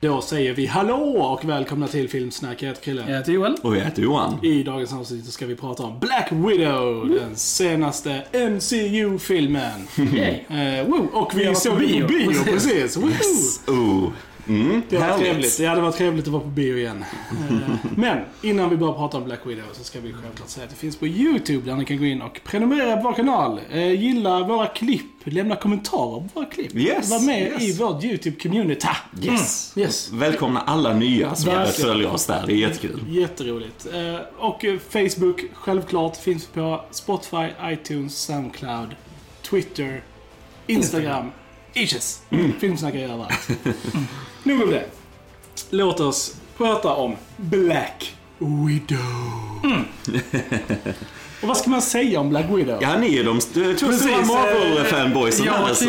Då säger vi hallå och välkomna till Filmsnack. Jag heter Krille. Jag heter Joel. Och jag heter Johan. I dagens avsnitt så ska vi prata om Black Widow, den senaste MCU-filmen. Yay. Eh, woo. Och vi Vi såg den bio. på bio, Precis. precis. Woo. Oh. Mm, Det var trevligt. Det hade varit trevligt att vara på bio igen. Eh, Men innan vi börjar prata om Black Widow så ska vi självklart säga att det finns på YouTube där ni kan gå in och prenumerera på vår kanal. Eh, Gilla våra klipp, lämna kommentarer på våra klipp. Yes, Var med yes. i vårt YouTube-community. Yes. Mm. Yes. Välkomna alla nya som Verkligen. följer oss där. Det är jättekul. Jätteroligt. Eh, Och Facebook, självklart, finns på Spotify, iTunes, Soundcloud, Twitter, Instagram. Itches. Mm. Filmsnackare överallt. Nog om det. Låt oss prata om Black Widow. Och vad ska man säga om Black Widow? Ja, ni är de två stora eh, Marvel-fanboysen ja, här. Så...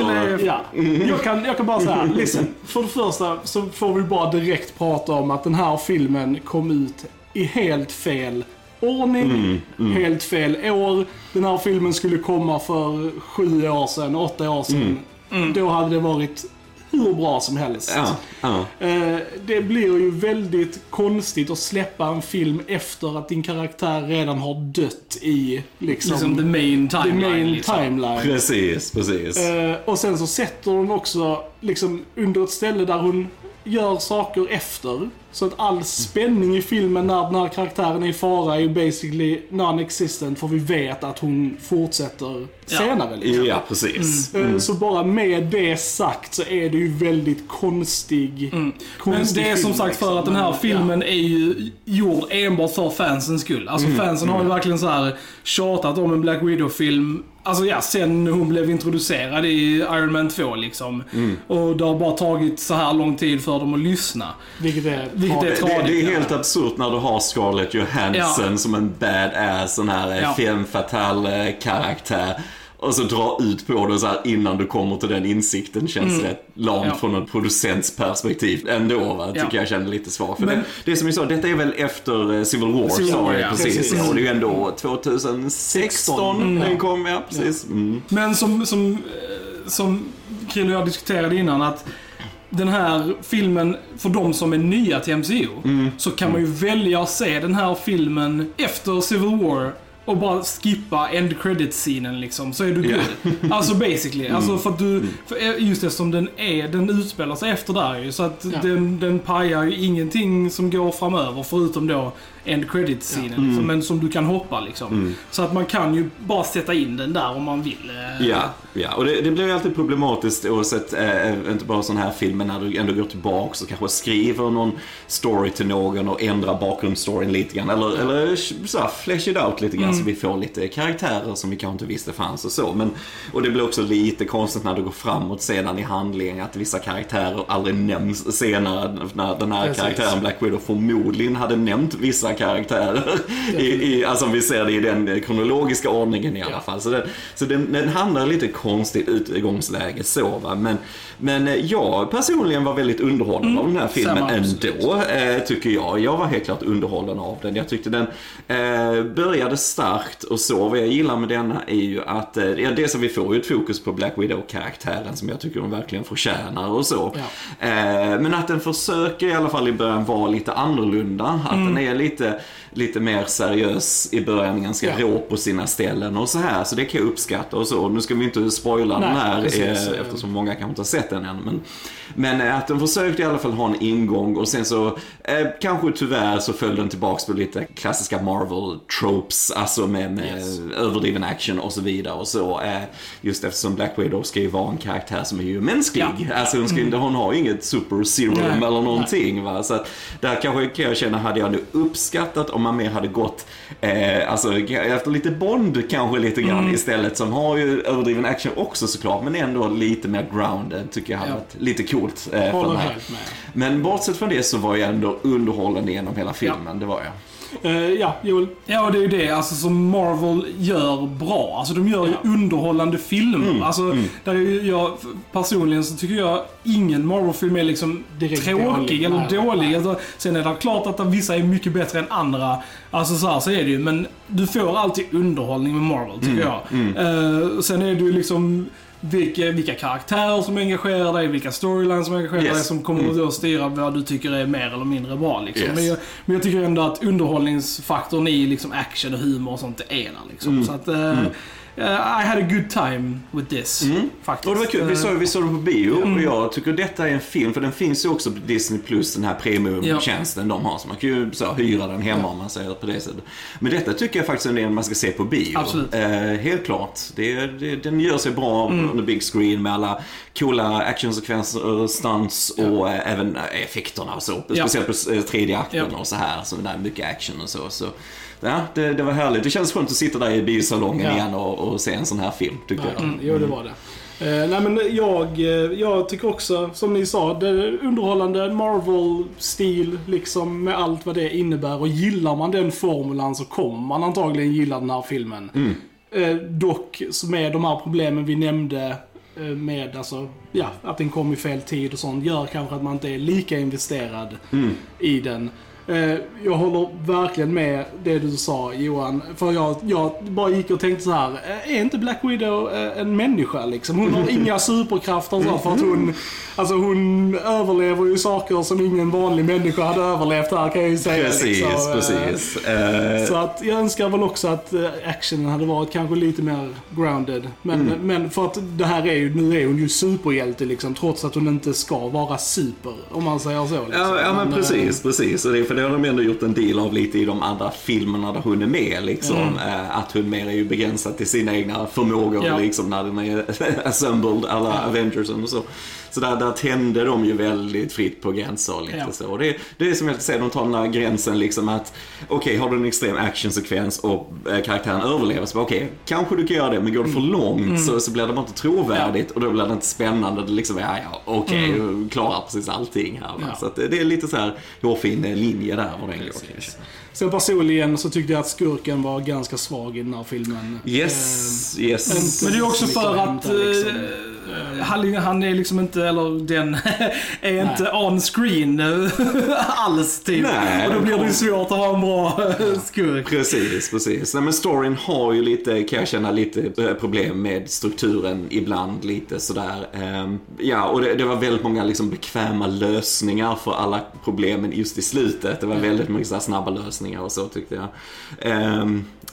Ja, jag kan, jag kan bara säga, listen. För det första så får vi bara direkt prata om att den här filmen kom ut i helt fel ordning, helt fel år. Den här filmen skulle komma för sju år sedan, åtta år sedan. Då hade det varit hur bra som helst. Ja, ja. Eh, Det blir ju väldigt konstigt att släppa en film efter att din karaktär redan har dött i liksom, Liksom the main the timeline. main liksom. timeline. Precis, precis. Eh, och sen så sätter hon också liksom under ett ställe där hon gör saker efter. Så att all spänning i filmen när den här karaktären är i fara är ju basically non-existent för vi vet att hon fortsätter Ja. senare. Liksom. Ja, precis. Eh, Så bara med det sagt så är det ju väldigt konstig, Men konstig det är som sagt för att den här liksom. filmen är ju gjord enbart för fansens skull. Alltså fansen har ju verkligen så här tjatat om en Black Widow-film. Alltså ja, sen hon blev introducerad i Iron Man 2 liksom. Och det har bara tagit så här lång tid för dem att lyssna. Vilket är, Vilket är tragiskt. Det, det är tradigt, helt absurt när du har Scarlett Johansson Ja. som en badass, sån här Ja. ja. femme fatale karaktär. Och så dra ut på det så här innan du kommer till den insikten känns rätt lamt Ja. från en producents perspektiv ändå va, tycker Ja. jag känner lite svagt. För Men- det, det är som vi sa, detta är väl efter eh, Civil War. Civil War, ja. precis. Precis. Ja, och det är ju ändå 2016 Mm. den kom, ja precis. Mm. Men som, som, eh, som Krille och jag diskuterade innan att den här filmen, för de som är nya till MCU, så kan man ju välja att se den här filmen efter Civil War och bara skippa end credit-scenen liksom, så är du good. Alltså basically. Alltså för att du, för just eftersom den är, den utspelar sig efter där ju, så att Ja. den, den pajar ju ingenting som går framöver förutom då end credit-scenen. Liksom, men som du kan hoppa liksom. Så att man kan ju bara sätta in den där om man vill. eh, Ja, ja. och det, det blir ju alltid problematiskt oavsett, eh, inte bara sådana här filmer när du ändå går tillbaks och kanske skriver någon story till någon och ändrar bakgrundsstoryn lite grann. Eller, eller så här, flesh it out lite grann så vi får lite karaktärer som vi kanske inte visste fanns och så. Men, och det blir också lite konstigt när du går framåt sedan i handlingen att vissa karaktärer aldrig nämns senare när den här Precis. karaktären Black Widow förmodligen hade nämnt vissa karaktärer. I, i, alltså om vi ser det i den kronologiska ordningen i alla Ja. fall. Så, den, så den, den hamnar lite konstigt utgångsläge så va. Men, men eh, jag personligen var väldigt underhållen av den här filmen samma, absolut. ändå, eh, tycker jag. Jag var helt klart underhållen av den. Jag tyckte den eh, började starkt och så. Vad jag gillar med denna är ju att, eh, dels att vi får ju ett fokus på Black Widow-karaktären som jag tycker hon verkligen förtjänar och så. Ja. Eh, men att den försöker i alla fall i början vara lite annorlunda. Att den är lite, zitten. Lite mer seriös i början, ganska Ja. rå på sina ställen och så här. Så det kan jag uppskatta och så. Nu ska vi inte spoila Nej, den här precis. eh, eftersom många kanske inte har sett den än. Men, men eh, att den försökte i alla fall ha en ingång och sen så eh, kanske tyvärr så föll den tillbaks på lite klassiska Marvel-tropes. Alltså med, med Yes. överdriven action och så vidare och så. Eh, just eftersom Black Widow ska ju vara en karaktär som är ju mänsklig. Ja. Alltså hon, ska, inte- hon har ju inget super serum Nej. eller någonting. Va? Så att där kanske kan jag känna, hade jag nu uppskattat om man mer hade gått eh, alltså, efter lite Bond kanske lite grann Mm. istället. Som har ju överdriven action också såklart, men ändå lite mer grounded tycker jag hade Ja. varit lite coolt. Eh, för Håller helt med. Men bortsett från det så var jag ändå underhållen genom hela filmen, det var jag. Eh, ja, Joel. Ja, och det är ju det alltså, som Marvel gör bra. Alltså de gör ju Ja. underhållande filmer. Mm, Alltså, där är ju jag, personligen så tycker jag ingen Marvel-film är liksom Direkt tråkig dålig. eller Nej, dålig. nej. Alltså, sen är det klart att vissa är mycket bättre än andra. Alltså så här så är det ju. Men du får alltid underhållning med Marvel, tycker Mm, jag. Eh, sen är det ju liksom vilka, vilka karaktärer som engagerar dig, vilka storylines som engagerar Yes. dig som kommer Mm. att styra vad du tycker är mer eller mindre bra. Liksom. Yes. Men, jag, men jag tycker ändå att underhållningsfaktorn i liksom action och humor och sånt är där. Liksom. Mm. Så att, eh, eh, I had a good time with this. Mm. Faktiskt. Och det var kul, vi Eh, såg, vi såg den på bio Mm. och jag tycker detta är en film, för den finns ju också på Disney Plus, den här premiumtjänsten de har. Så man kan ju så, hyra den hemma om man säger det på det sättet. Men detta tycker jag faktiskt är en man ska se på bio. Absolut. Eh, helt klart. Det, det, den gör sig bra Mm. the big screen med alla coola actionsekvenser, stunts och eh, även eh, effekterna och så. Ja. Speciellt på eh, tredje akten Ja. och så här. Så det är mycket action och så. så ja, det, det var härligt. Det känns skönt att sitta där i biosalongen Ja. igen och, och se en sån här film, tycker jag. Mm, jo, det var det. Eh, nej, men jag, eh, jag tycker också, som ni sa, det är underhållande Marvel-stil, liksom med allt vad det innebär. Och gillar man den formulan så kommer man antagligen gilla den här filmen. Eh, dock, med de här problemen vi nämnde eh, med alltså, ja, att den kom i fel tid och sånt, gör kanske att man inte är lika investerad i den. Eh, Jag håller verkligen med det du sa Johan. För jag, jag bara gick och tänkte så här. eh, Är inte Black Widow eh, en människa liksom? Hon har inga superkrafter så för att hon... Alltså hon överlever ju saker som ingen vanlig människa hade överlevt här kan jag ju säga. Precis, liksom. Precis. Så att jag önskar väl också att actionen hade varit kanske lite mer grounded. Men, Mm. men för att det här är ju, nu är hon ju superhjälte liksom, trots att hon inte ska vara super. Om man säger så. Liksom. Ja, ja men eh, precis, precis. Och det, för det har de ändå gjort en deal av lite i de andra filmerna där hon är med. Liksom. Mm. Eh, Att hon mer är ju begränsad till sina egna förmågor Ja. liksom, när den är assembled, alla Avengersen och så. Så där, där tände de ju väldigt fritt på gränser och lite Ja. så. Och det, det är som jag säger, de tar den där gränsen liksom att okej, har du en extrem actionsekvens och eh, karaktären överlever så okej, kanske du kan göra det, men går det för långt så, så blir det bara inte trovärdigt och då blir det inte spännande. Det liksom, ja, ja, okej, du klarar precis allting här. Ja. Så att det, är lite så här hårfin eh, linje där var den går kanske. Sen personligen så tyckte jag att skurken var ganska svag i den här filmen. Yes, Eh, yes. Men det är också för att liksom. Eh, han, han är liksom inte, eller den, är inte on screen eh, alls typ. Nej. Och då blir det ju svårt att ha en bra skurk. Precis, precis. Nej, men storyn har ju lite, kan jag känna, lite eh, problem med strukturen ibland. Lite sådär. Ehm, ja, och det, det var väldigt många liksom bekväma lösningar för alla problemen just i slutet. Det var väldigt mycket här snabba lösningar och så tyckte jag.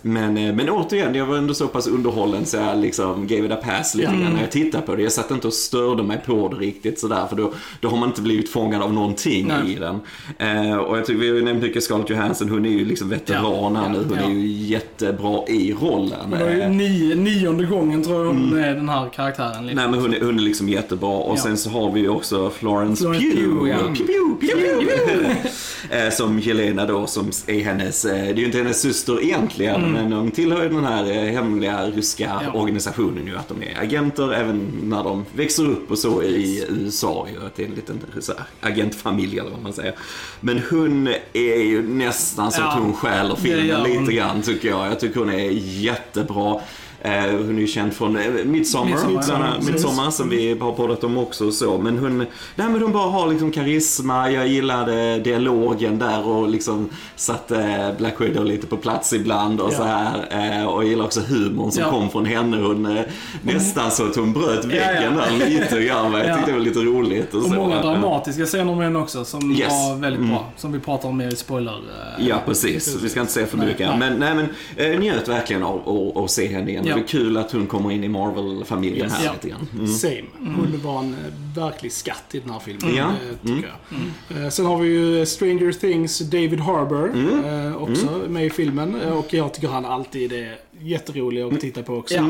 Men, eh, men återigen, jag var ändå så pass underhållen så jag liksom gave it a pass lite grann när jag tittade på det. Jag satt inte och störde mig på det riktigt sådär, för då, då har man inte blivit fångad av någonting Nej. i den. Eh, och jag tycker, vi har ju nämnt mycket Scarlett Johansson, hon är ju liksom veteran här nu. Hon Ja. är ju jättebra i rollen. Det var ju Eh, nio, nionde gången tror jag hon är den här karaktären. Liksom. Nej men hon är, hon är liksom jättebra och Ja. sen så har vi ju också Florence, Florence Pugh. Pugh, ja. Pugh, Pugh, Pugh. Eh, som Jelena då som är hennes, det är ju inte hennes syster egentligen men de tillhör ju den här eh, hemliga ryska. Ja. organisationen ju att de är agenter även när de växer upp och så i USA ju. Att det är en liten så här, agentfamilj eller vad man säger. Men hon är ju nästan så att hon stjäler det filmen lite grann tycker jag. Jag tycker hon är jättebra. Eh, hon är ju känd från eh, Midsommar, Midsommar, Midsommar, ja, som vi har poddat om också och så. Men hon, nej men hon bara har liksom karisma, jag gillade dialogen där och liksom satte Black Widow lite på plats ibland och Ja. så här. Eh, och jag gillar också humorn som Ja. kom från henne. Hon, nästan så att hon bröt väggen ja. där lite grann. Jag Ja. tyckte det var lite roligt. Och, Och så. många Ja. dramatiska scener med henne också som Yes. var väldigt bra. Som vi pratar om mer i spoiler. Ja, precis. Vi ska inte säga för mycket. Men, nej, men njöt verkligen av att se henne igen. Ja. Det är kul att hon kommer in i Marvel-familjen Yes. här lite grann. Same. Hon var en eh, verklig skatt i den här filmen. Eh, tycker jag. Eh, Sen har vi ju Stranger Things David Harbour eh, också med i filmen. Och jag tycker han alltid är jätterolig att titta på också. Ja.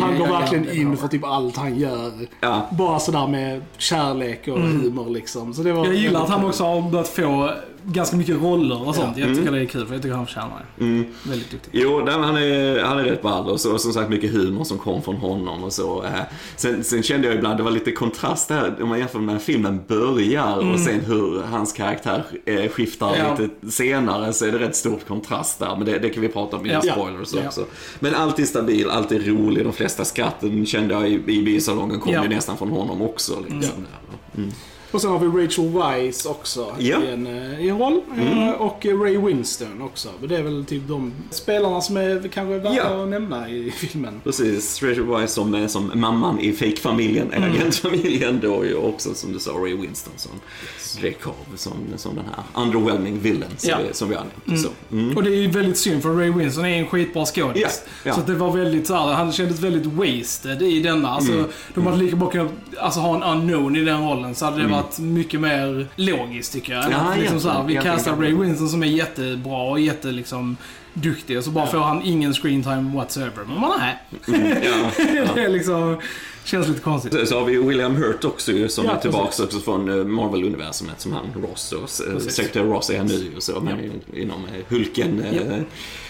Han går verkligen in för typ allt han gör. Ja. Bara sådär med kärlek och humor liksom. Så det var Jag gillar att han också har börjat få ganska mycket roller och sånt. Jag tycker det är kul för jag tycker han förtjänar det. Mm. Väldigt duktig. Jo, nej, han, är, han är rätt ball och, så, och som sagt mycket humor som kom från honom och så. Eh, sen, sen kände jag ibland, det var lite kontrast där om man jämför med när filmen börjar och sen hur hans karaktär eh, skiftar Ja. lite senare så är det rätt stort kontrast där. Men det, det kan vi prata om i Ja. spoilers Ja. också. Men alltid stabil, alltid rolig. De flesta skratten kände jag i, i biosalongen kom Ja. ju nästan från honom också. Liksom. Mm. Och sen har vi Rachel Weisz också Ja. i, en, eh, i en roll. Eh, Och Ray Winston också. Det är väl typ de spelarna som är kanske värda Ja. att nämna i filmen. Precis, Rachel Weisz som, eh, som mamman i fake-familjen, Mm. agentfamiljen då ju också som du sa, Ray Winston som Dreykov, som, som den här underwhelming villain som, Ja. vi, som vi har nämnt. Så. Mm. Och det är ju väldigt synd för Ray Winston är en skitbra skådis. Så det var väldigt så här, han kändes väldigt wasted i denna. Alltså, Mm. De hade lika bra kunnat alltså, ha en unknown i den rollen så hade det varit mycket mer logiskt tycker jag. Ja, att liksom så här, vi castar Ray Winston som är jättebra och jätte liksom duktig och så bara får han ingen screen time whatsoever. Men man nej. Mm, ja. det är liksom, känns lite konstigt. Så- har vi William Hurt också ju, som Ja, är tillbaka också från eh, Marvel-universumet som han Ross och eh. Secretary Ross är nu ju så, men inom eh, Hulken eh,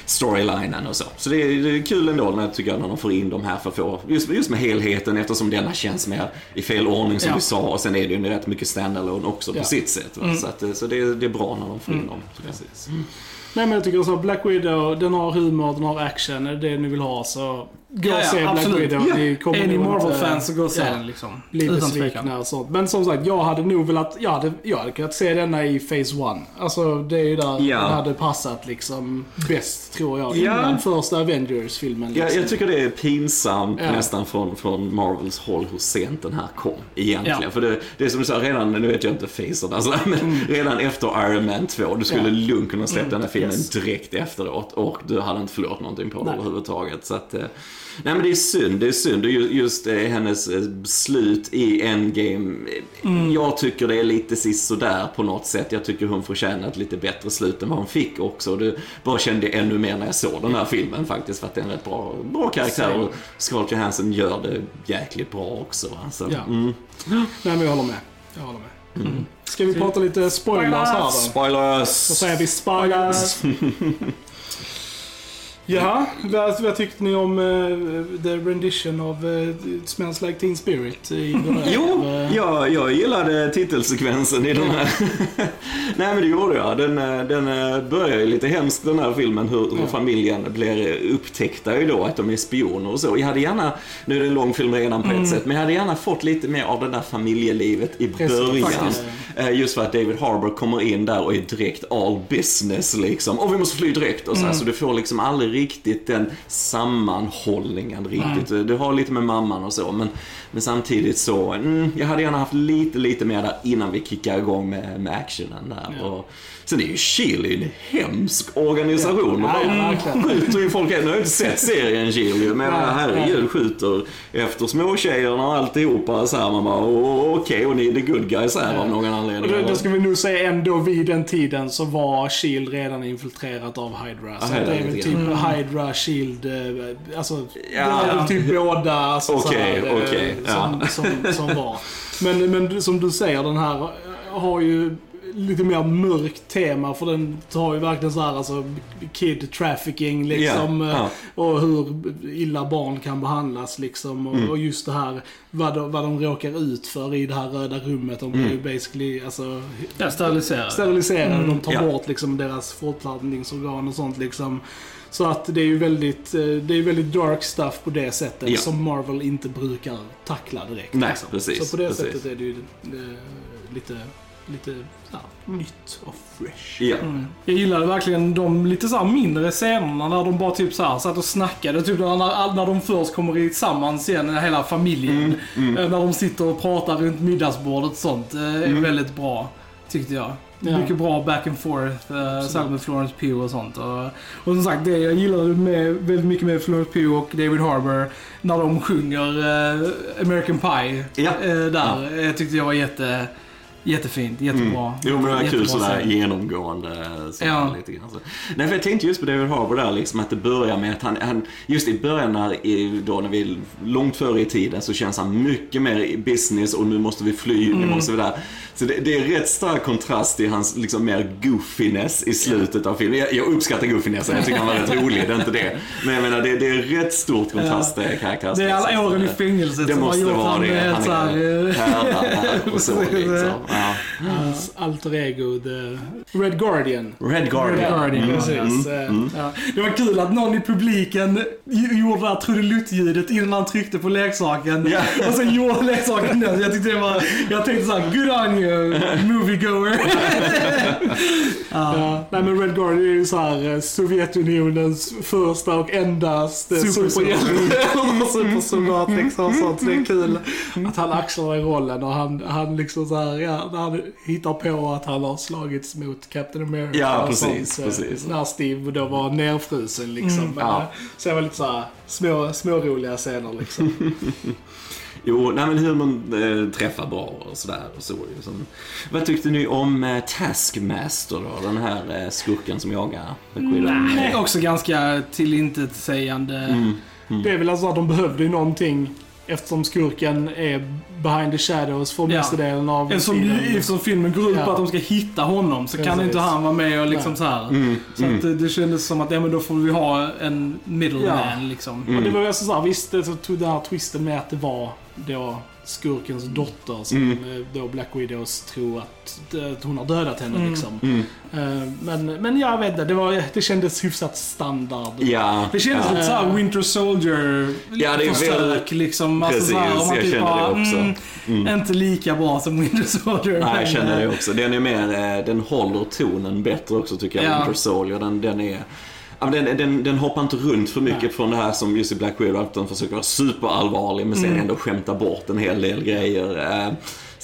storylinen och så. Så det är, det är kul ändå när, tycker jag, när de får in de här för att få, just, just med helheten eftersom denna känns mer i fel ordning som Ja. vi sa och sen är det ju rätt mycket standalone också på Ja. sitt sätt. Mm. Så, att, så det, det är bra när de får in dem. Precis. Nej men jag tycker så Black Widow, den har humor, den har action. Är det det ni vill ha så gå Ja, och ja, se Black. Widow. Ja. Ni kommer Är ni Marvel-fans så gå och se ja, den liksom. Bli Utan tvekan. besvikna och sånt. Men som sagt, jag hade nog velat, jag hade, jag hade kunnat se denna i Phase 1. Alltså det är ju där Ja. den hade passat liksom bäst tror jag. Ja. Innan första Avengers-filmen. Ja, Liksom. jag tycker det är pinsamt Ja. nästan från, från Marvels håll hur sent den här kom. Egentligen. Ja. För det, det är som du sa, redan, nu vet jag inte facerna, alltså, men redan efter Iron Man 2, du skulle Mm. Ja. lugnt kunna släppa den här filmen Yes. direkt efteråt och du hade inte förlorat någonting på det överhuvudtaget. Så att, eh, nej men det är synd, det är synd. Och ju- just eh, hennes eh, slut i Endgame, Mm. jag tycker det är lite sisådär på något sätt. Jag tycker hon förtjänar ett lite bättre slut än vad hon fick också. Det bara kände jag ännu mer när jag såg den här filmen faktiskt, för att det är en rätt bra, bra karaktär. Same. Och Scarlett Johansson gör det jäkligt bra också. Alltså. Ja. Mm. Nej men jag håller med. Jag håller med. Mm. Ska vi prata lite spoilers här då? Spoilers! Då säger vi spoilers. Ja, vad, vad tyckte ni om eh, the rendition av uh, Smells Like Teen Spirit? I den här, Jo, eh, ja, jag gillade titelsekvensen i den här. Nej men det gjorde jag. Den, eh, den eh, börjar ju lite hemskt den här filmen hur, hur familjen blir upptäckta ju då att de är spioner och så. Jag hade gärna, nu är det en lång film redan på ett sätt, men jag hade gärna fått lite mer av det där familjelivet i början. Eh, Just för att David Harbour kommer in där och är direkt all business liksom. Och vi måste fly direkt och så, här, så du får liksom aldrig riktigt den sammanhållningen riktigt. Du har lite med mamman och så, men, men samtidigt så, mm, jag hade gärna haft lite, lite mer där innan vi kickar igång med, med actionen där. Ja. Och, sen är ju Chile en hemsk organisation. Ja, De ja, bara verkligen. skjuter ju folk, nu har jag inte sett serien Chile, men Nej, herregud, skjuter efter småtjejerna och alltihopa så här. Man bara, "Åh, okej, och ni är the good guys här av någon Och anledning. då, då ska vi nog säga ändå vid den tiden så var Shield redan infiltrerat av Hydra. Så Ja, det är väl typ. Hydra, Shield, eh, alltså Ja. det var typ båda alltså, så här, eh, okej, som, ja. som, som var. Men, men som du säger, den här eh, har ju lite mer mörkt tema för den tar ju verkligen så här alltså kid trafficking liksom. Eh, ja. Och hur illa barn kan behandlas liksom. Och, Mm. och just det här vad de, vad de råkar ut för i det här röda rummet. De blir ju basically alltså, Ja, steriliserad. steriliserade. De tar Mm. Ja. bort liksom deras fortplantningsorgan och sånt liksom. Så att det är ju väldigt, eh, det är väldigt dark stuff på det sättet Ja. som Marvel inte brukar tackla direkt. Nej, liksom. precis, Så på det precis. sättet är det ju eh, lite, lite ja, nytt och fresh. Ja. Mm. Jag gillade verkligen de lite så mindre scenerna när de bara typ så här satt och snackade. Typ när, när de först kommer tillsammans igen, hela familjen. Mm, Eh, När de sitter och pratar runt middagsbordet och sånt. eh, är Mm. väldigt bra, tyckte jag. Ja. Mycket bra back and forth, uh, särskilt med Florence Pugh och sånt. Och, och som sagt, det jag gillade med, väldigt mycket med Florence Pugh och David Harbour när de sjunger eh, American Pie Ja. eh, där. eh, tyckte jag var jätte, jättefint, jättebra. Mm. Jo men det var kul sådär scen. genomgående. Så Ja. lite grann, så. Nej för jag tänkte just på David Harbour där liksom att det börjar med att han, han just i början när, då när vi långt före i tiden så känns han mycket mer i business och nu måste vi fly, nu måste vi där. Så det, det är rätt stark kontrast i hans liksom mer goofiness i slutet av filmen. Jag, jag uppskattar goofinessen, jag tycker han var rätt rolig, det är inte det. Men jag menar det, det är rätt stort kontrast det karaktärsmässigt. Det är alla åren i Så, fängelset Det som har måste gjort det. helt såhär... är eh, härda där och så Precis. liksom. Ja. Hans alter ego, the Red Guardian. Red Guardian. Red Guardian, Mm, Precis. mm, eh, Ja, det var kul att någon i publiken gj- gjorde det här trudeluttljudet innan han tryckte på leksaken. Ja. Och sen gjorde leksaken det. Jag tyckte det var, jag tänkte såhär, good on you, moviegoer. Ja, nej men Red Guardian är ju så här eh, Sovjetunionens första och endaste superhjälte. Supersoldat liksom. Så det är kul att han axlar den rollen och han, han liksom så här, ja, när han hittar på att han har slagits mot Captain America Ja, och precis, sånt, eh, precis. När Steve då var nerfrusen liksom. Mm, Men, ja. eh, Så det var lite så här små, små roliga scener liksom. Jo, nej men humorn eh, träffar bra och sådär. Och så, ju. Som, vad tyckte ni om eh, Taskmaster då? Den här eh, skurken som jagar? Nej, också ganska tillintetsägande. Mm. Det är väl alltså att de behövde ju någonting eftersom skurken är behind the shadows för Ja. mesta delen av Eftersom, filmen. eftersom filmen går ut på Ja. att de ska hitta honom så kan Precis. inte han vara med och liksom Nej. så här. Mm, Så mm. att det, det kändes som att, ja men då får vi ha en middleman Ja. liksom. Mm. Och det var ju alltså såhär, visst det så tog den här twisten med att det var då skurkens dotter som Mm. eh, då Black Widows tror att, att hon har dödat henne Mm. liksom. Mm. Eh, Men, men jag vet inte, det, var, det kändes hyfsat standard. Ja. Det känns ja. lite såhär Winter Soldier Ja, det är försök väldigt- liksom. Alltså, Precis, såhär, om man jag typ känner det bara, också. Mm, Mm. Inte lika bra som Winter Soldier. Nej, jag känner det eh, också. Den är mer, eh, den håller tonen bättre också tycker jag, Ja. Winter Soldier. Den, den är... Ja, den, den, den hoppar inte runt för mycket Nej. från det här som just i Black Widow, att den försöker vara superallvarlig men sen Mm. ändå skämta bort en hel del grejer.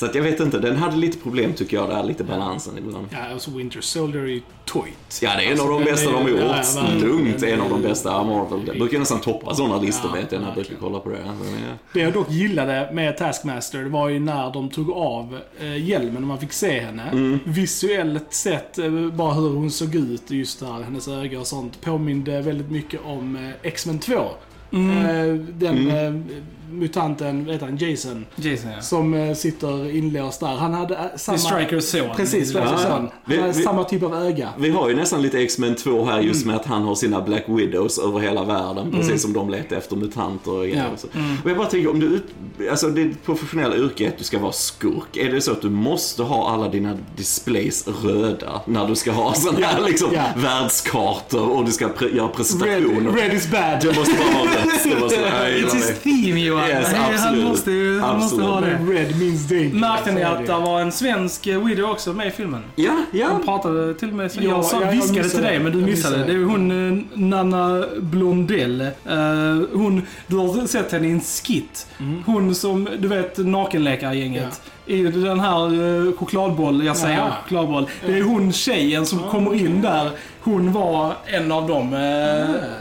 Så att jag vet inte, den hade lite problem tycker jag där, lite balansen ibland. Ja, alltså Winter Soldier är ju toit. Ja, det är en Alltså, av de den bästa är- de har gjort. Lugnt, en av de bästa Marvel. Det brukar nästan toppa sådana listor Ja, vet jag när jag brukar kolla på det. Det jag dock gillade med Taskmaster, det var ju när de tog av eh, hjälmen och man fick se henne. Mm. Visuellt sett, eh, bara hur hon såg ut, just där, hennes ögon och sånt, påminde väldigt mycket om eh, X-Men 2. Mm. Den Mm. Mutanten, vad heter han, Jason, Jason ja. som eh, sitter inlåst där. Han hade eh, Det samma... är Strikers son. Precis, Ja. son. Vi- Han hade vi- samma typ av öga. Vi har ju nästan lite X-Men 2 här Mm. just med att han har sina Black Widows över hela världen. Precis som de letar efter mutanter och grejer. Ja. Så. Mm. Och jag bara tänker, om du ut, alltså det professionella yrket du ska vara skurk. Är det så att du måste ha alla dina displays röda när du ska ha sådana här liksom ja. världskartor och du ska pre- göra Red, presentationer? red is bad. Det måste bara ha rött. Det måste, jag It's gillar his Johan. Yes, han absolut. måste ju han måste ha det. Red means danger. Märkte ni att det var en svensk Widow också med i filmen? Ja, ja. Han pratade till och med, Ja, jag sa, jag- jag viskade till missade dig men du Jag missade. missade Det är hon eh, Nanna Blondell. Eh, hon, du har sett henne i en skit. Mm. Hon som, du vet nakenläkargänget. I den här eh, chokladboll, jag säger Ja. chokladboll. Det är hon tjejen som kommer in där. Hon var en av dem. Eh,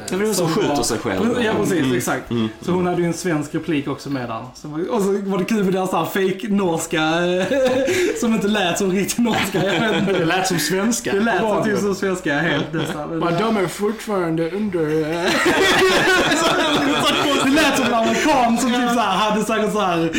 Det väl hon som var- skjuter sig själv. Ja, precis. Mm. Exakt. Mm. Så hon hade ju en svensk replik också med där. Så, och så var det kul med deras här fake norska som inte lät som riktig norska. Jag vet inte. Det lät som svenska. Det lät som typ som svenska helt nästan. Men de är fortfarande under... eh, Det lät som en amerikan som typ så här, hade säkert så här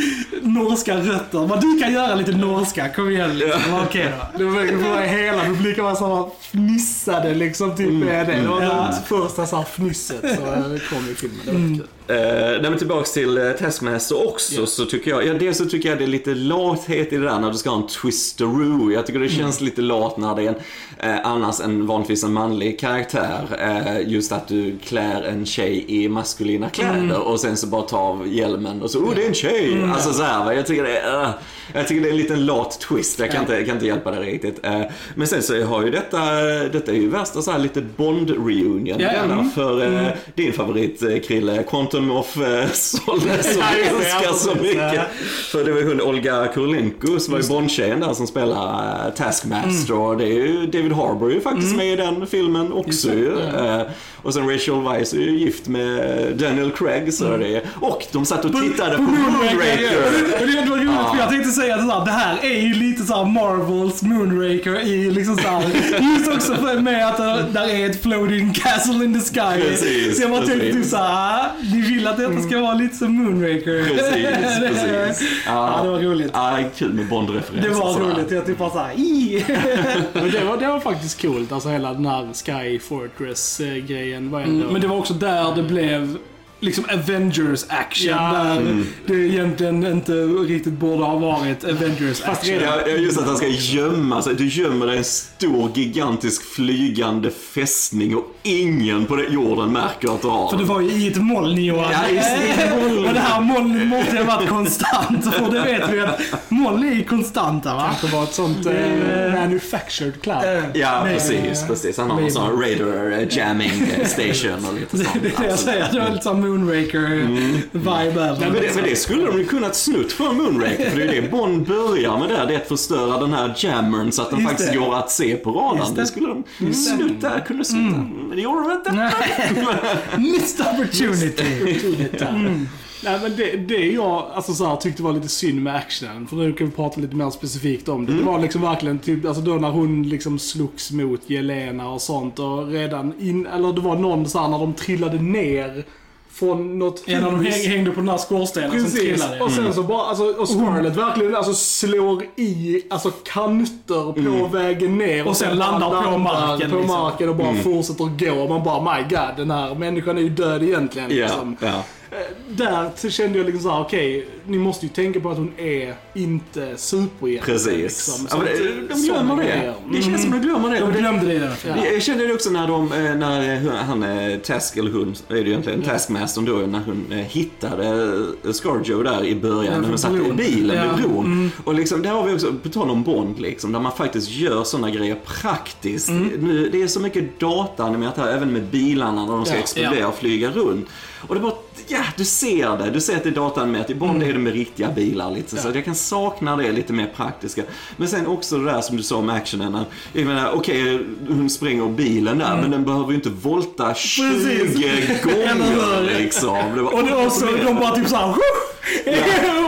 norska rötter. Men du kan göra lite norska, kom igen liksom. Ja. Okej då. Det var hela publiken var så här fnissade liksom typ med det. Det var Ja. det första så här fnisset som kom i filmen. Det var Mm. kul. Uh, nej tillbaks till uh, Taskmaster också Ja. så tycker jag, ja dels så tycker jag det är lite lathet i det där när du ska ha en twisteroo. Jag tycker det känns lite lat när det är en, eh, annars en vanligtvis en manlig karaktär. Eh, just att du klär en tjej i maskulina kläder och sen så bara tar av hjälmen och så, oh det är en tjej! Alltså så här, jag tycker det är, uh, jag tycker det är en liten lat twist. Jag kan, inte, jag kan inte hjälpa det riktigt. Eh, men sen så har ju detta, detta är ju värsta så här lite Bond-reunion. Ja. denna, Mm. för eh, din favorit eh, Krille, Quantum of eh, Solace som det, ja, så mycket. För det var ju hon Olga Kurylenko som var ju Bond-tjejen där som spelar eh, Taskmaster. Och det är ju David Harbour är ju faktiskt med i den filmen också det, ju. Eh, och sen Rachel Weisz är ju gift med Daniel Craig så det är, och de satt och tittade på Moonraker. Och det var roligt Ja. för jag tänkte säga att det här är ju lite så här Marvels Moonraker i liksom så här, Just också med att det där är ett floating castle in the sky. Precis, så jag bara tänkte typ såhär, vill att detta ska vara lite som Moonraker. Precis, precis. Ja, det var roligt. Ja, kul med Bond-referenser. Det var roligt. Jag typ bara såhär. Men det var, det var faktiskt coolt. Alltså hela den här Sky Fortress-grejen var ändå... Men det var också där det blev liksom Avengers action. Ja. Där det egentligen inte riktigt borde ha varit Avengers action. Ja, just att han ska gömma sig. Du gömmer dig en stor, gigantisk, flygande fästning och ingen på den jorden märker att du har För det den. var ju i ett moln Johan. Ja, just det. Men det här molnet måste ha varit konstant. För det vet vi att moln är ju konstanta va? Det var ett sånt eh, manufactured cloud. Ja, Nej, precis, precis. Han har en sån radar eh, jamming eh, station och lite sånt. Det är det jag säger. Det var lite sån Moonraker-vibe över Nej, men, det, men det skulle de ju kunnat snutt från Moonraker, för det är ju det Bond börjar med där, det är att förstöra den här jammern så att den Just faktiskt det. går att se på radarn. Det. det. skulle de snutt där, kunde snutt där. Men det gjorde de inte. Missed opportunity. Nej men det, det jag alltså, så här, tyckte var lite synd med actionen, för nu kan vi prata lite mer specifikt om det. Det var liksom verkligen typ, alltså då när hon liksom slogs mot Jelena och sånt och redan in, eller det var någon så här när de trillade ner från något En av dem häng, hängde på den här skorstenen som Precis, trillade. och sen så bara, alltså, och Scarlett verkligen alltså slår i, alltså kanter på vägen ner. Mm. Och sen landar på marken, På liksom. marken och bara fortsätter gå. Man bara, my god, den här människan är ju död egentligen. Ja, Liksom. ja. Där så kände jag liksom såhär, okej, ni måste ju tänka på att hon är inte superhjälte. Precis. Liksom. Ja, det, att, de glömmer det. grejer. Det känns som de glömmer det. Det glömde det filmen. Ja. Jag kände det också när de, eh, när eh, han, eh, Task, eller hon, är det ju egentligen, Taskmastern då, när hon eh, hittade eh, Scarjo där i början, när hon satt i bilen Ja. vid bron. Och liksom, där har vi också, på tal om Bond liksom, där man faktiskt gör sådana grejer praktiskt. Nu, det är så mycket dataanimerat här, även med bilarna när de ska Ja. explodera Ja. och flyga runt. Och det bara, ja, du ser det. Du ser att det är dataanimerat. I Bond är det med riktiga bilar lite. Så Ja. jag kan sakna det lite mer praktiska. Men sen också det där som du sa om actionen. att- Jag menar, okej, hon spränger bilen där, men den behöver ju inte volta 20 Precis. gånger liksom. Det var Och det också, de bara typ såhär...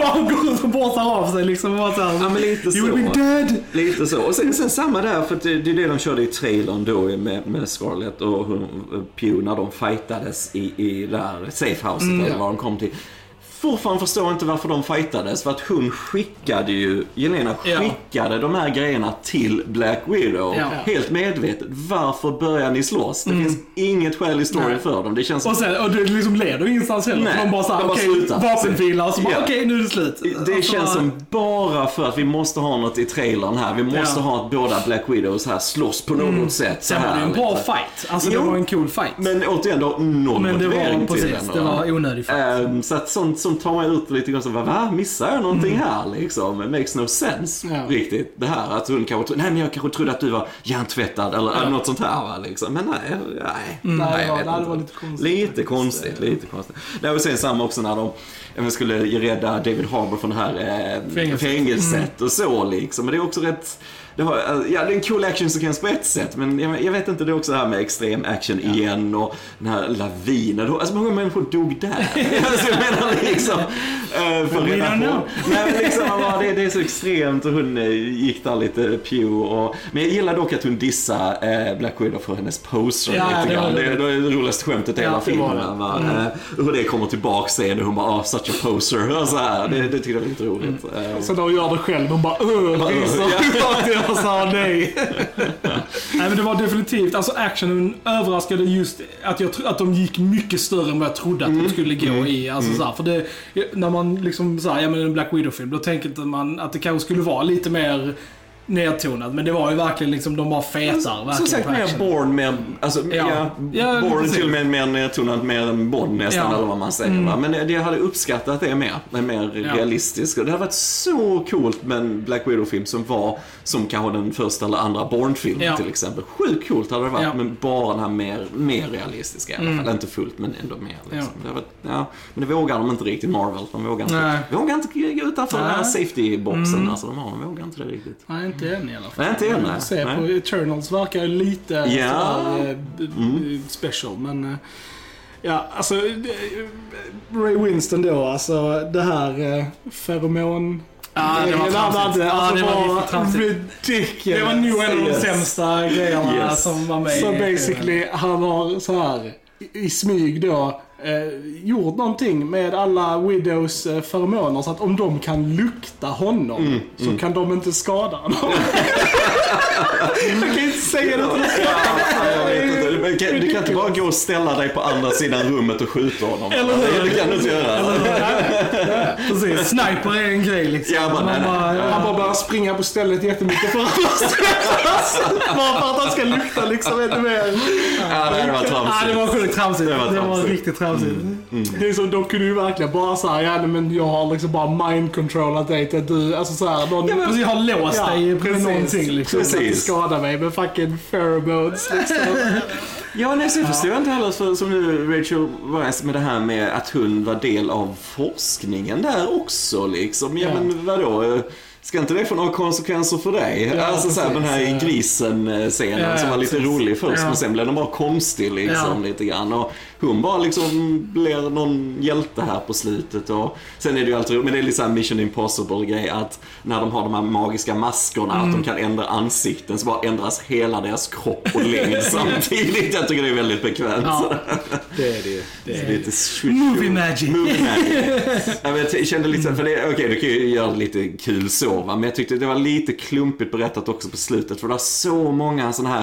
han går ut och borstar av sig liksom. Bara såhär, Ja, men lite You så. be dead! Lite så. Och sen, sen samma där, för det, det är det de körde i trailern då med, med Scarlett och hon, Pew när de fightades i, i där safehouset eller vad de kom till. Fortfarande förstår inte varför de fightades. För att hon skickade ju, Jelena Ja. skickade de här grejerna till Black Widow. Ja. Helt medvetet. Varför börjar ni slåss? Det finns inget skäl i storyn för dem. Det känns Och sen, och det liksom leder ingenstans heller. Nej, de bara såhär, okej, vapenfilar. Och så bara, Ja. okej, nu är det slut. Det Alltså, känns som bara för att vi måste ha något i trailern här. Vi måste Ja. Mm. ha att båda Black Widows här slåss på något sätt. så Sen var här det en bra fight. Alltså Jo. det var en cool fight. Men återigen då, noll Men det var till precis, den. det va? var onödig fight. Ehm, så att sånt som tar mig ut lite grann så, va, va? Missar jag någonting Mm. här liksom? It makes no sense Ja. riktigt. Det här att hon kanske nej men jag kanske trodde att du var hjärntvättad eller eller något sånt här va liksom. Men nej, nej. Mm. Nej, jag det var- vet nej, det inte. var lite konstigt Lite konstigt, lite konstigt. Nej, och sen samma också när de ja, men skulle rädda David Harbour från det här eh, Fängelset. fängelset och så liksom. Men det är också rätt det, har, ja, det är en cool actionsekvens på ett sätt, men jag, jag vet inte, det är också det här med extrem action igen och den här lavinen. Alltså många människor dog där. alltså, jag menar liksom... Uh, för We don't know. Nej, men liksom, bara, det, det är så extremt och hon eh, gick där lite pew och... Men jag gillar dock att hon dissar eh, Black Widow för hennes poser Ja, lite det var grann. Det, det. är det roligaste skämtet i Ja, hela var filmen. Va? Eh, hur det kommer tillbaka sen och hon bara, oh, such a poser. Och så här. Det, det tycker jag är lite roligt. Eh, Så då gör det själv, hon bara öh. Jag sa nej. Nej men det var definitivt, alltså actionen överraskade just att, jag, att de gick mycket större än vad jag trodde att de skulle gå i. Alltså, så här, för det, när man liksom såhär, ja men en Black Widow-film, då tänker man att det kanske skulle vara lite mer nedtonat. Men det var ju verkligen liksom, de bara fetar Som sagt, mer. Born, mer, alltså, ja. Ja. Ja, Born till och med mer nedtonad, mer än Bond nästan, Ja. Mm. eller vad man säger. Va? Men det- jag hade uppskattat det mer, men mer Ja. realistiskt. Det hade varit så coolt med en Black Widow-film som var som kanske den första eller andra Bourne-filmen Ja. till exempel. Sjukt coolt hade det varit. Mm. men bara den här mer, mer realistiska i alla fall. Inte fullt, men ändå mer. Liksom. Det varit, ja. Men det vågar de inte riktigt, Marvel. De vågar inte, Nej. vågar inte gå utanför den här Nej. Mm. safety-boxen. Alltså, de, har, de vågar inte det riktigt. Nej, inte än i alla fall. Nej, inte än, nej. Se Nej. på Eternals verkar lite Ja. sådär, eh, b- special, men... eh, Ja, alltså... eh, Ray Winston då, alltså det här eh, feromon... Ja, det var tramsigt. alltså, det var tramsigt. ridiculous. Det var nog en av de sämsta grejerna Yes. som var med Så basically, han har så här i smyg då eh, gjort någonting med alla Widows eh, feromoner så att om de kan lukta honom Mm, så kan de inte skada honom. jag kan inte säga det jag vet inte. Du kan, du kan inte bara gå och ställa dig på andra sidan rummet och skjuta honom. Eller hur? Det, kan du inte göra. Precis, sniper är en grej liksom. Ja, Man nej, nej. bara, Han bara börjar springa på stället jättemycket för att Bara för att han ska lukta liksom ännu mer. Ja, nej, det var Ja, tramsigt. det var sjukt tramsigt. Det Det var var, tramsigt. riktigt tramsigt. Det är som, de kunde ju verkligen bara säga ja nej, men jag har liksom bara mind-controlat dig till att du, alltså såhär, någon... Ja, men precis, har låst Ja, dig precis. någonting liksom. Precis. Skadar mig med fucking pheromones liksom. Ja, nej, sen förstår jag inte heller för, som nu Rachel Weisz med det här med att hon var del av forskningen där också liksom. Ja, Ja. men vadå? Ska inte det få några konsekvenser för dig? Ja, alltså så här, den här ja. grisen-scenen Ja, som var ja, lite precis. rolig först Ja. men sen blev den bara konstig liksom Ja. lite grann. Och hon bara liksom blir någon hjälte här på slutet och sen är det ju alltid roligt, men det är lite så här Mission Impossible grej att när de har de här magiska maskerna att Mm. de kan ändra ansikten så bara ändras hela deras kropp och längd samtidigt. Jag tycker det är väldigt bekvämt. Ja. Det är det ju. Det är Lite Movie magic. Movie magic. ja, jag kände lite, för det, okej du kan ju göra lite kul så va, men jag tyckte det var lite klumpigt berättat också på slutet för det var så många sådana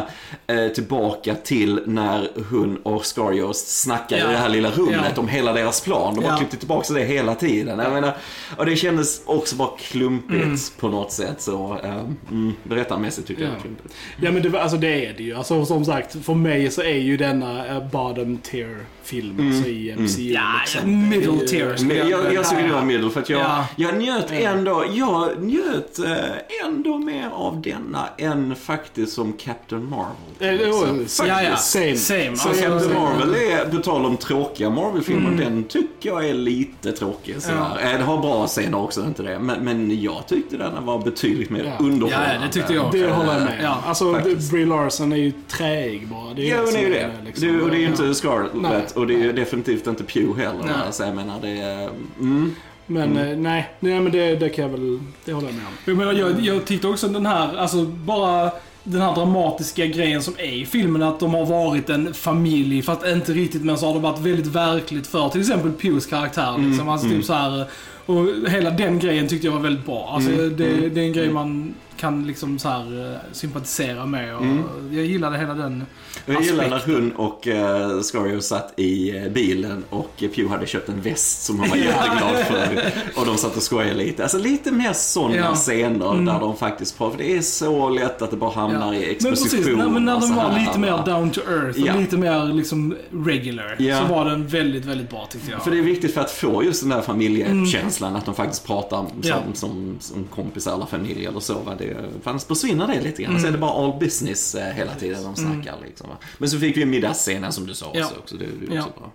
här eh, tillbaka till när hon och Scarjost snackar Ja. i det här lilla rummet Ja. om hela deras plan. De har Ja. klippt tillbaka till det hela tiden. Jag menar, och det kändes också bara klumpigt på något sätt så, eh, mm, berättarmässigt tyckte jag det var Ja. klumpigt. Ja men det, alltså det är det ju. Alltså som sagt, för mig så är ju denna eh, bottom tier film alltså, i MCU. Ja, liksom. middle tier. Jag, jag tycker det var Ja. middle för att jag, Ja. jag njöt ändå, jag njöt eh, ändå mer av denna än faktiskt som Captain Marvel. Faktiskt. Ja, ja. Same. Same. Så Alltså, Captain same. Marvel är, på tal om tråkiga Marvel-filmer, den tycker jag är lite tråkig. Sådär. Ja. Eh, Det har bra scener också, inte det. Men, men jag tyckte den var betydligt mer Ja. underhållande. Ja, det tyckte jag. Det håller jag med Ja, Alltså faktiskt. Brie Larson är ju träig bara. Det är Ja, men det är ju det. liksom. det och det är ju inte Ja. Scarlett Nej. och det är ju definitivt inte Pew heller. Nej. Alltså, jag menar, det är... Mm. Men eh, nej, nej men det, det kan jag väl, det håller jag med om. Jag menar, jag, jag tyckte också den här, alltså bara den här dramatiska grejen som är i filmen, att de har varit en familj, fast inte riktigt, men så har det varit väldigt verkligt för till exempel Pews karaktär. Liksom. Alltså typ så här, och hela den grejen tyckte jag var väldigt bra. Alltså, Mm, det, mm, det är en grej man kan liksom så här, eh, sympatisera med. Och Jag gillade hela den Jag gillar när aspekten. hon och uh, Scario satt i eh, bilen och Pew hade köpt en väst som hon var Ja. jätteglad för. Och de satt och skojade lite. Alltså lite mer sådana Ja. scener Mm. där de faktiskt pratar. För det är så lätt att det bara hamnar i Men exposition. precis, när, men när så var lite mer down to earth och Ja. lite mer liksom regular, Ja. så var den väldigt, väldigt bra tyckte jag. För det är viktigt för att få just den där familjekänslan, att de faktiskt pratar som, Ja. som, som kompisar eller familj eller så. Va? Det, för annars försvinner det lite grann. Så är det bara all business eh, hela tiden de snackar. Liksom, va? Men så fick vi ju middagsscenen som du sa Ja. också. också. Det är ju Ja. också bra.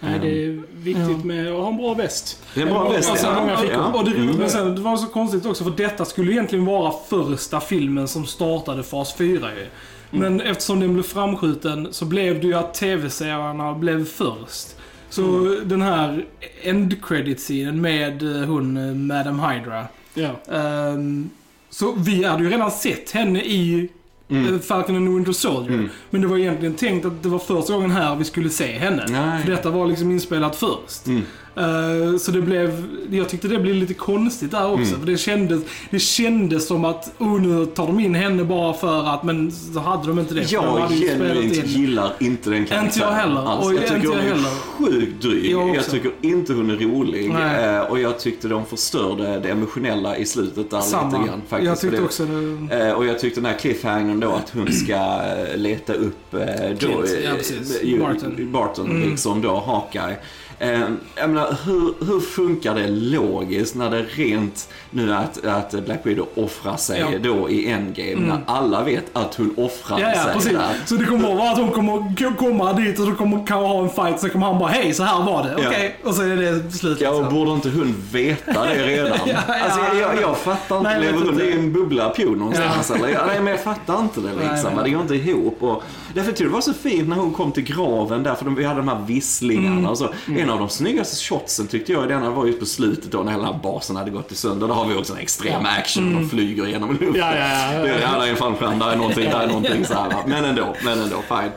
Nej, det är viktigt med att ha en bra väst. Det är en bra väst, Alltså, ja. Ja. och det, Mm. men sen, det var så konstigt också, för detta skulle egentligen vara första filmen som startade fas 4 ju. Men eftersom den blev framskjuten så blev det ju att tv-serierna blev först. Så den här end credit scenen med eh, hon, eh, Madam Hydra. Ja. ehm, så vi hade ju redan sett henne i mm. Falcon and the Winter Soldier. Mm. Men det var egentligen tänkt att det var första gången här vi skulle se henne. Nej. För detta var liksom inspelat först. Mm. Eh, så det blev, jag tyckte det blev lite konstigt där också. Mm. För det kändes, det kändes som att, oh nu tar de in henne bara för att, men så hade de inte det. de Jag spelat genuint in. gillar inte den karaktären Inte jag heller. alls. Och jag tycker inte hon jag är sjukt dryg. Jag Jag, tycker inte hon är rolig. Eh, och jag tyckte de förstörde det emotionella i slutet där lite Samma. grann. Faktiskt, jag tyckte också det. Eh, och jag tyckte den här cliffhangern då att hon ska leta upp då, Clint, ja, Barton. Barton Mm. liksom då, Hawkeye. Eh, jag menar, hur, hur funkar det logiskt när det rent nu att, att Black Widow offrar sig Ja. då i Endgame när alla vet att hon offrar Ja, ja, sig precis. där. Så det kommer att vara att hon kommer komma dit och så kommer kan ha en fight, så kommer han bara hej, så här var det. Okej, och så är det slut. Ja, och liksom. borde inte hon veta det redan? Ja. Alltså, jag, jag, jag fattar inte. Lever hon i en bubbla Pew någonstans? Eller? Ja, nej, men jag fattar inte det liksom. Nej. Det går inte ihop. Och därför tyckte jag det var så fint när hon kom till graven där, för de, vi hade de här visslingarna Mm. och så. En av de snyggaste shotsen tyckte jag i denna var just på slutet då när hela basen hade gått i sönder. Där har vi också en extrem action. De flyger genom luften. Ja, ja, ja. Det är, ja, där är en fallskärm, där är någonting, där är någonting så här. Men ändå, men ändå, fine.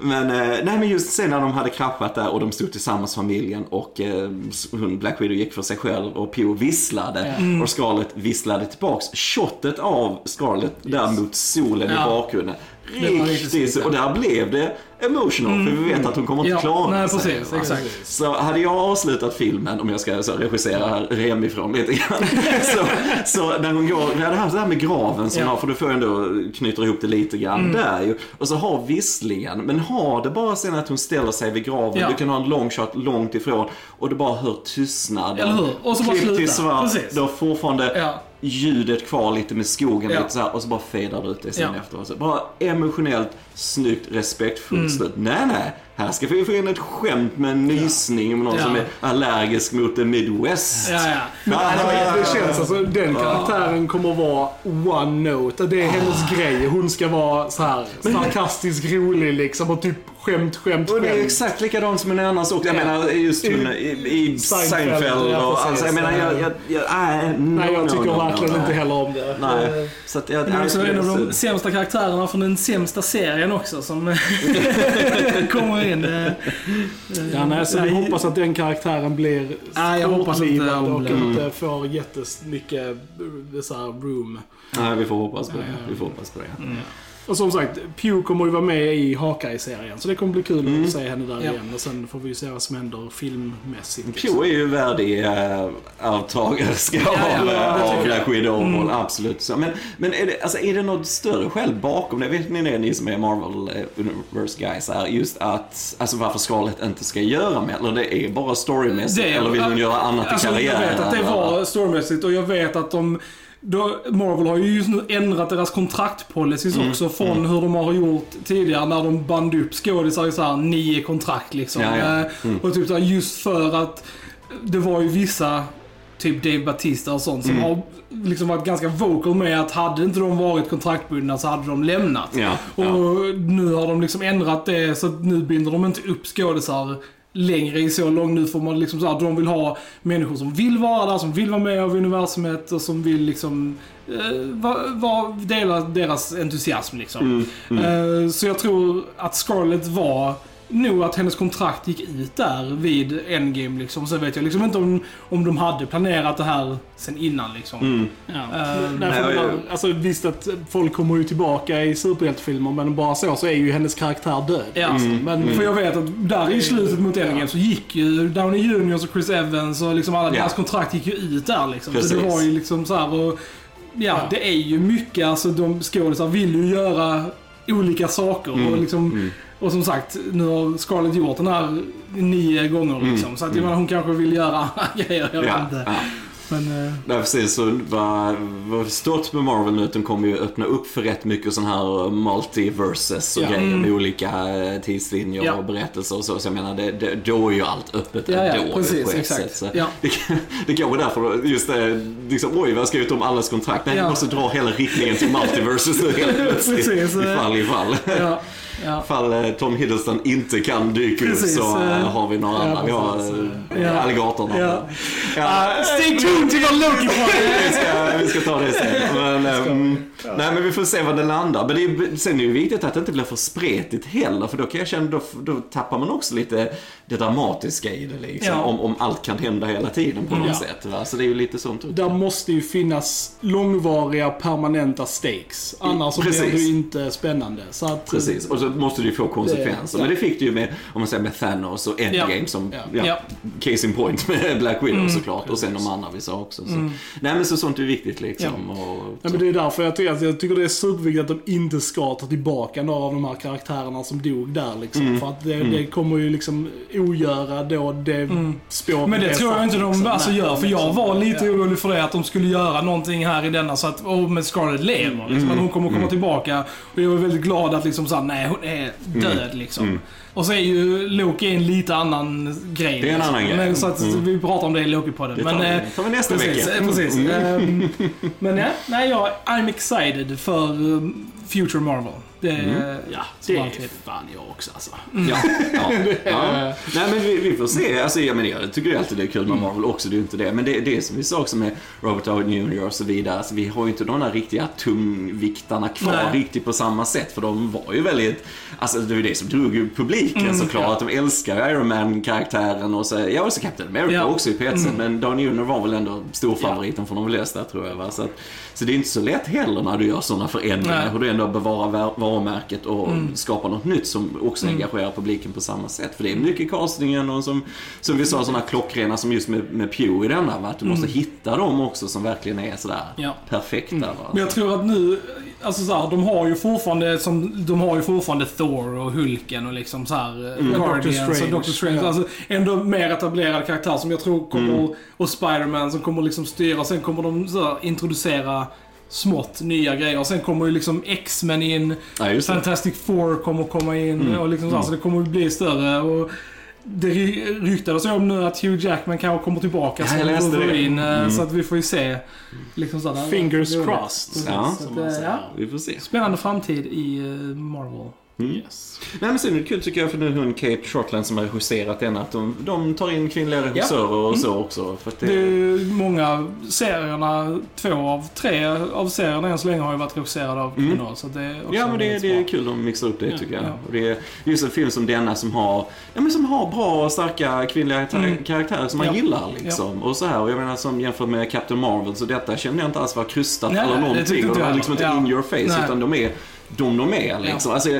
Men, eh, nej men just sen när de hade kraschat där och de stod tillsammans familjen och eh, hon, Black Widow gick för sig själv och Pio visslade Mm. och Scarlett visslade tillbaks. Shotet av Scarlett där mot solen i bakgrunden. Riktigt Och där blev det emotional, för vi vet att hon kommer inte Ja, klara nej, sig. precis, va? exakt. Så hade jag avslutat filmen, om jag ska så regissera här remifrån lite grann. så, så när hon går, vi hade haft det här med graven som Ja. har, för du får ändå knyta ihop det lite grann Mm. där ju. Och så har visslingen, men har det bara sen att hon ställer sig vid graven, Ja. du kan ha en long shot långt ifrån och du bara hör tystnad. Eller hur? Och så bara till sluta. svart, Precis. du har fortfarande Ja. Ljudet kvar lite med skogen Ja. lite så här, och så bara fejdar det ut det sen Ja. efteråt. Bara emotionellt, snyggt, respektfullt Mm. slut. Nej, nej. Här ska vi få in ett skämt med en nysning med någon Ja. som är allergisk mot the Midwest. Ja, ja. Men Ah, det, det känns alltså, den karaktären kommer att vara one note. Det är hennes grej. Hon ska vara så här sarkastisk, rolig liksom och typ skämt, skämt, Och det är exakt likadant som en annan sak. Jag Ja. menar just i, i Seinfeld, och, alltså, jag menar, jag, jag, jag, nej, no, Nej, jag tycker verkligen inte heller om det. Nej, så att jag... Det är också nej, en av de sämsta karaktärerna från den sämsta serien också som kommer in. Eh, Ja, nej, så vi Nej. hoppas att den karaktären blir Nej, jag hoppas inte och blir- inte får jättemycket eh, så här, room. Nej, vi får hoppas på det. Vi får hoppas på det. Och som sagt, Pew kommer ju vara med i Hawkeye-serien. Så det kommer bli kul Mm. att se henne där Ja. igen. Och sen får vi ju se vad som händer filmmässigt. Pew är ju värdig äh, avtagerska Ja, ja, av, ja, äh, av. Black Widow, absolut. Så, men men är, det, alltså, är det något större skäl bakom det? Vet ni det, ni som är Marvel eh, Universe guys här, just att, alltså varför Scarlett inte ska göra mer? Eller det är bara storymässigt? Det- eller vill hon göra annat alltså, i karriären? Jag vet att det var storymässigt och jag vet att de då, Marvel har ju just nu ändrat deras kontraktpolicies Mm, också från hur de har gjort tidigare när de band upp skådisar i så här nio kontrakt liksom. Ja, ja. Eh, Och typ så här, just för att det var ju vissa, typ Dave Batista och sånt, Mm. som har liksom varit ganska vocal med att hade inte de varit kontraktbundna så hade de lämnat. Ja, Och nu har de liksom ändrat det så att nu binder de inte upp skådisar längre i så lång. Nu får man liksom så här, de vill ha människor som vill vara där, som vill vara med av universumet och som vill liksom eh, va, va, dela deras entusiasm liksom. Mm, Eh, så jag tror att Scarlett var nog att hennes kontrakt gick ut där vid Endgame liksom. Så vet jag liksom inte om, om de hade planerat det här sen innan liksom. Mm. Ja. Eh, Nej, man- jag- alltså, visst att folk kommer ju tillbaka i superhjältefilmer, men bara så så är ju hennes karaktär död. Ja, liksom. Men för jag vet att där i slutet mot Endgame så gick ju Downey Jr och Chris Evans och liksom alla Ja. deras kontrakt gick ju ut där liksom. Så Precis. det var ju liksom så här och ja, Ja. det är ju mycket, alltså de skådisar vill ju göra olika saker och Mm, liksom mm. Och som sagt, nu har Scarlett gjort den här nio gånger liksom. Så att jag menar, hon kanske vill göra grejer, jag vet Ja, inte. ja. Men, eh, Nej, precis. Så vad vad stort med Marvel nu att de kommer ju öppna upp för rätt mycket sån här multiverses och Ja. grejer Mm. med olika eh, tidslinjer Ja. och berättelser och så. Så jag menar, det, det, då är ju allt öppet Ja, ja, ändå precis, på ett exakt. sätt. Ja. det, det är därför just det, liksom, oj, vad ska jag ut om allas kontrakt? Nej, Ja. vi måste dra hela riktningen till multiverses nu helt plötsligt. Precis, eh. Ifall, ifall. ja, ja. Ifall eh, Tom Hiddleston inte kan dyka upp så eh, eh. har vi några andra. Vi har Ja. alligatorn. Ja. Ja. Stay tuned till vår loki vi, ska, vi ska ta det sen. Men, mm, nej, men vi får se var det landar. Men det är, sen är det ju viktigt att det inte blir för spretigt heller. För då kan jag känna, då, då tappar man också lite det dramatiska i det. Liksom, Ja. om, om allt kan hända hela tiden på något Ja. sätt. Va? Så det är ju lite sånt. där måste ju finnas långvariga, permanenta stakes. Annars så blir det ju inte spännande. Så att, Precis, och så måste det ju få konsekvenser. Det- Men det fick det ju med, om man säger med Thanos och Endgame Ja. som, Ja. ja. Ja. case in point med Black Widow Mm. såklart. Och sen de andra vi sa också. Så. Nej men så sånt är viktigt liksom. Och, Ja, men det är därför jag tycker, att jag tycker det är superviktigt att de inte ska ta tillbaka några av de här karaktärerna som dog där. Liksom. Mm. För att det, det kommer ju liksom ogöra då det spåret Mm. Men det tror jag inte de liksom. alltså gör. För jag var lite Ja. orolig för det, att de skulle göra någonting här i denna så att, oh, men Scarlett lever. Liksom, att hon kommer komma tillbaka. Och jag var väldigt glad att liksom såhär, nej hon är död liksom. Och så är ju Loki en lite annan grej. Det är en liksom. annan grej. Men, så att Mm. vi pratar om det i Loki-podden. Det tar Men, vi- eh, tar vi nästa precis, vecka. eh, Precis. Mm. Ehm, men ja, nej, jag, I'm excited för um, Future Marvel. Det, Ja, som det är fan jag också alltså. Ja, ja, ja. Nej men vi, vi får se. Alltså, jag, menar, jag tycker alltid det är kul med Marvel också, det är ju inte det. Men det, det är som vi sa också med Robert Downey Jr och så vidare. Alltså, vi har ju inte de där riktiga tungviktarna kvar Nej. riktigt på samma sätt. För de var ju väldigt, alltså det var ju det som drog ju publiken såklart. ja. Att de älskar Iron Man-karaktären och så, ja och så Captain America Ja. också i petsen. Men Downey Jr var väl ändå storfavoriten från de flesta tror jag. Va? Så, att, så det är inte så lätt heller när du gör sådana förändringar. Nej. Hur du ändå bevarar var- varumärket och skapa något nytt som också engagerar publiken på samma sätt. För det är mycket castingen och som, som vi sa, sådana klockrena som just med, med Pew i denna, va? att du måste hitta dem också som verkligen är sådär Ja. perfekta. Va? Men jag tror att nu, alltså så här, de har ju fortfarande som, de har ju fortfarande Thor och Hulken och liksom så här mm. Guardians Doctor och Strange. Doctor Strange. Ja. Alltså ändå mer etablerade karaktärer som jag tror kommer, Mm. och Spider-Man som kommer liksom styra. Sen kommer de så här, introducera smått nya grejer. Och sen kommer ju liksom X-Men in, Ja. Fantastic Four kommer komma in Mm. och liksom så, här, så det kommer bli större. Och det ry- ryktades ju om nu att Hugh Jackman kanske kommer tillbaka Ja, som. Wolverine. eh, Mm. Så att vi får ju se. Liksom så här, Fingers crossed. Ja. Att, eh, ja. Vi får se. Spännande framtid i eh, Marvel. Mm. Yes. Nej men sen är det kul tycker jag för nu hon Kate Shortland som har regisserat den att de, de tar in kvinnliga regissörer och så också. För att det, Det är många serierna, två av tre av serierna än så länge har ju varit regisserade av Mm. kvinnor. Så det är också Ja men det, väldigt det är kul de mixar upp det Ja, tycker jag. ja. Och det är just en film som denna som har, ja, men som har bra och starka kvinnliga Mm. karaktärer som man Ja. gillar liksom. Och så här, och jag menar som jämfört med Captain Marvel så detta kände jag inte alls var krystat Nej, eller det någonting. tyckte Och de var liksom inte in Ja. your face Nej. utan de är de de är liksom. Ja. Alltså,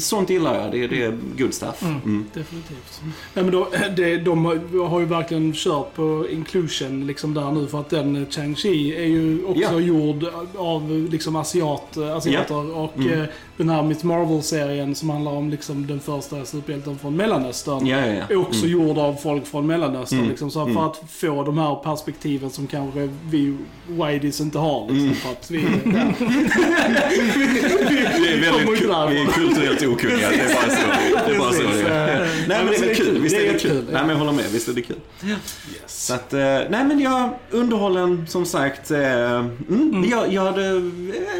sånt gillar jag. Det, det är good stuff. Mm. Mm. Definitivt. Nej, men då, det, de har ju verkligen kört på inclusion liksom där nu för att den eh, Chang-Chi är ju också Ja. gjord av liksom asiat, asiater och Mm. Eh, den här Miss Marvel-serien som handlar om liksom den första superhjälten från Mellanöstern. Ja, ja, ja. Också gjord av folk från Mellanöstern. Mm. Liksom, så här, Mm. För att få de här perspektiven som kanske vi Whiteys inte har. Liksom, Mm. för att vi, ja. Vi är väldigt vi är kulturellt okunniga. Det är bara så det är. Bara så det är. Eh, Nej men det är kul. Visst är det kul. Nej men jag håller med. Visst är det kul. Yes. Så att, eh, nej men jag, underhållen som sagt. Eh, mm, Jag, jag hade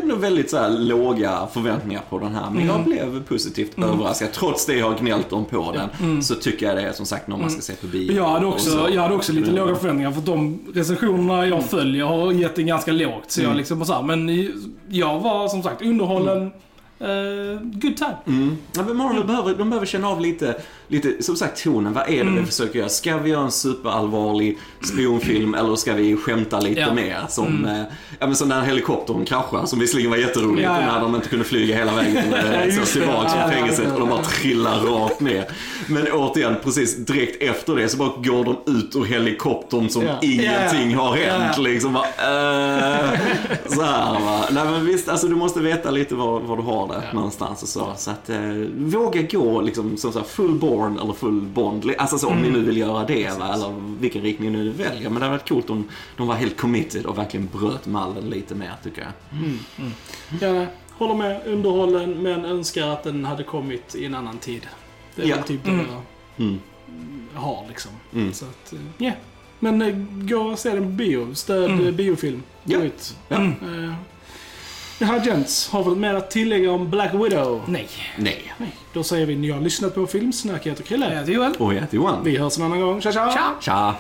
ändå väldigt så här, låga förväntningar på den här. Men jag blev positivt överraskad. Trots det jag har gnällt om på den. Så tycker jag det är som sagt någon man ska se på bio. Jag hade också, så. jag hade också lite Mm. låga förväntningar för de recensionerna jag följer har gett den ganska lågt. Så jag Mm. liksom så här, men jag var som sagt underhållen. eh, good time. Mm. Ja, men Marvel behöver, de behöver känna av lite, lite, som sagt tonen. Vad är det Mm. vi försöker göra? Ska vi göra en superallvarlig spionfilm eller ska vi skämta lite Ja. mer? Som, eh, ja men som när helikoptern kraschar, som visserligen var jätteroligt, Ja, ja. när de inte kunde flyga hela vägen så tillbaka ja, fängelset och de bara trillar rakt ner. Men återigen, precis direkt efter det så bara går de ut ur helikoptern som Ja. ingenting har hänt. Liksom bara, eh, så här va. Nej men visst, alltså du måste veta lite var, var du har det någonstans och så. Så att eh, våga gå liksom som så här, full born eller full bond. Alltså så om ni nu vill göra det va, eller vilken riktning ni nu väljer. Men det hade varit coolt om de var helt committed och verkligen bröt mallen lite mer tycker jag. Ja, nej. håller med, underhållen, men önskar att den hade kommit i en annan tid. Det är Ja. väl typ det Mm. jag Mm. har liksom. Mm. Så att, ja. Men eh, gå och se den på bio. Stöd Mm. eh, biofilm. Ja. Gå ut. Ja. Mm. Gents. Har vi något mer att tillägga om Black Widow? Nej. Nej. Nej. Då säger vi ni har lyssnat på Filmsnack. Jag heter Krille. Jag heter Joel. Och jag heter Johan. Vi hörs en annan gång. Tja, tja! Tja! Tja!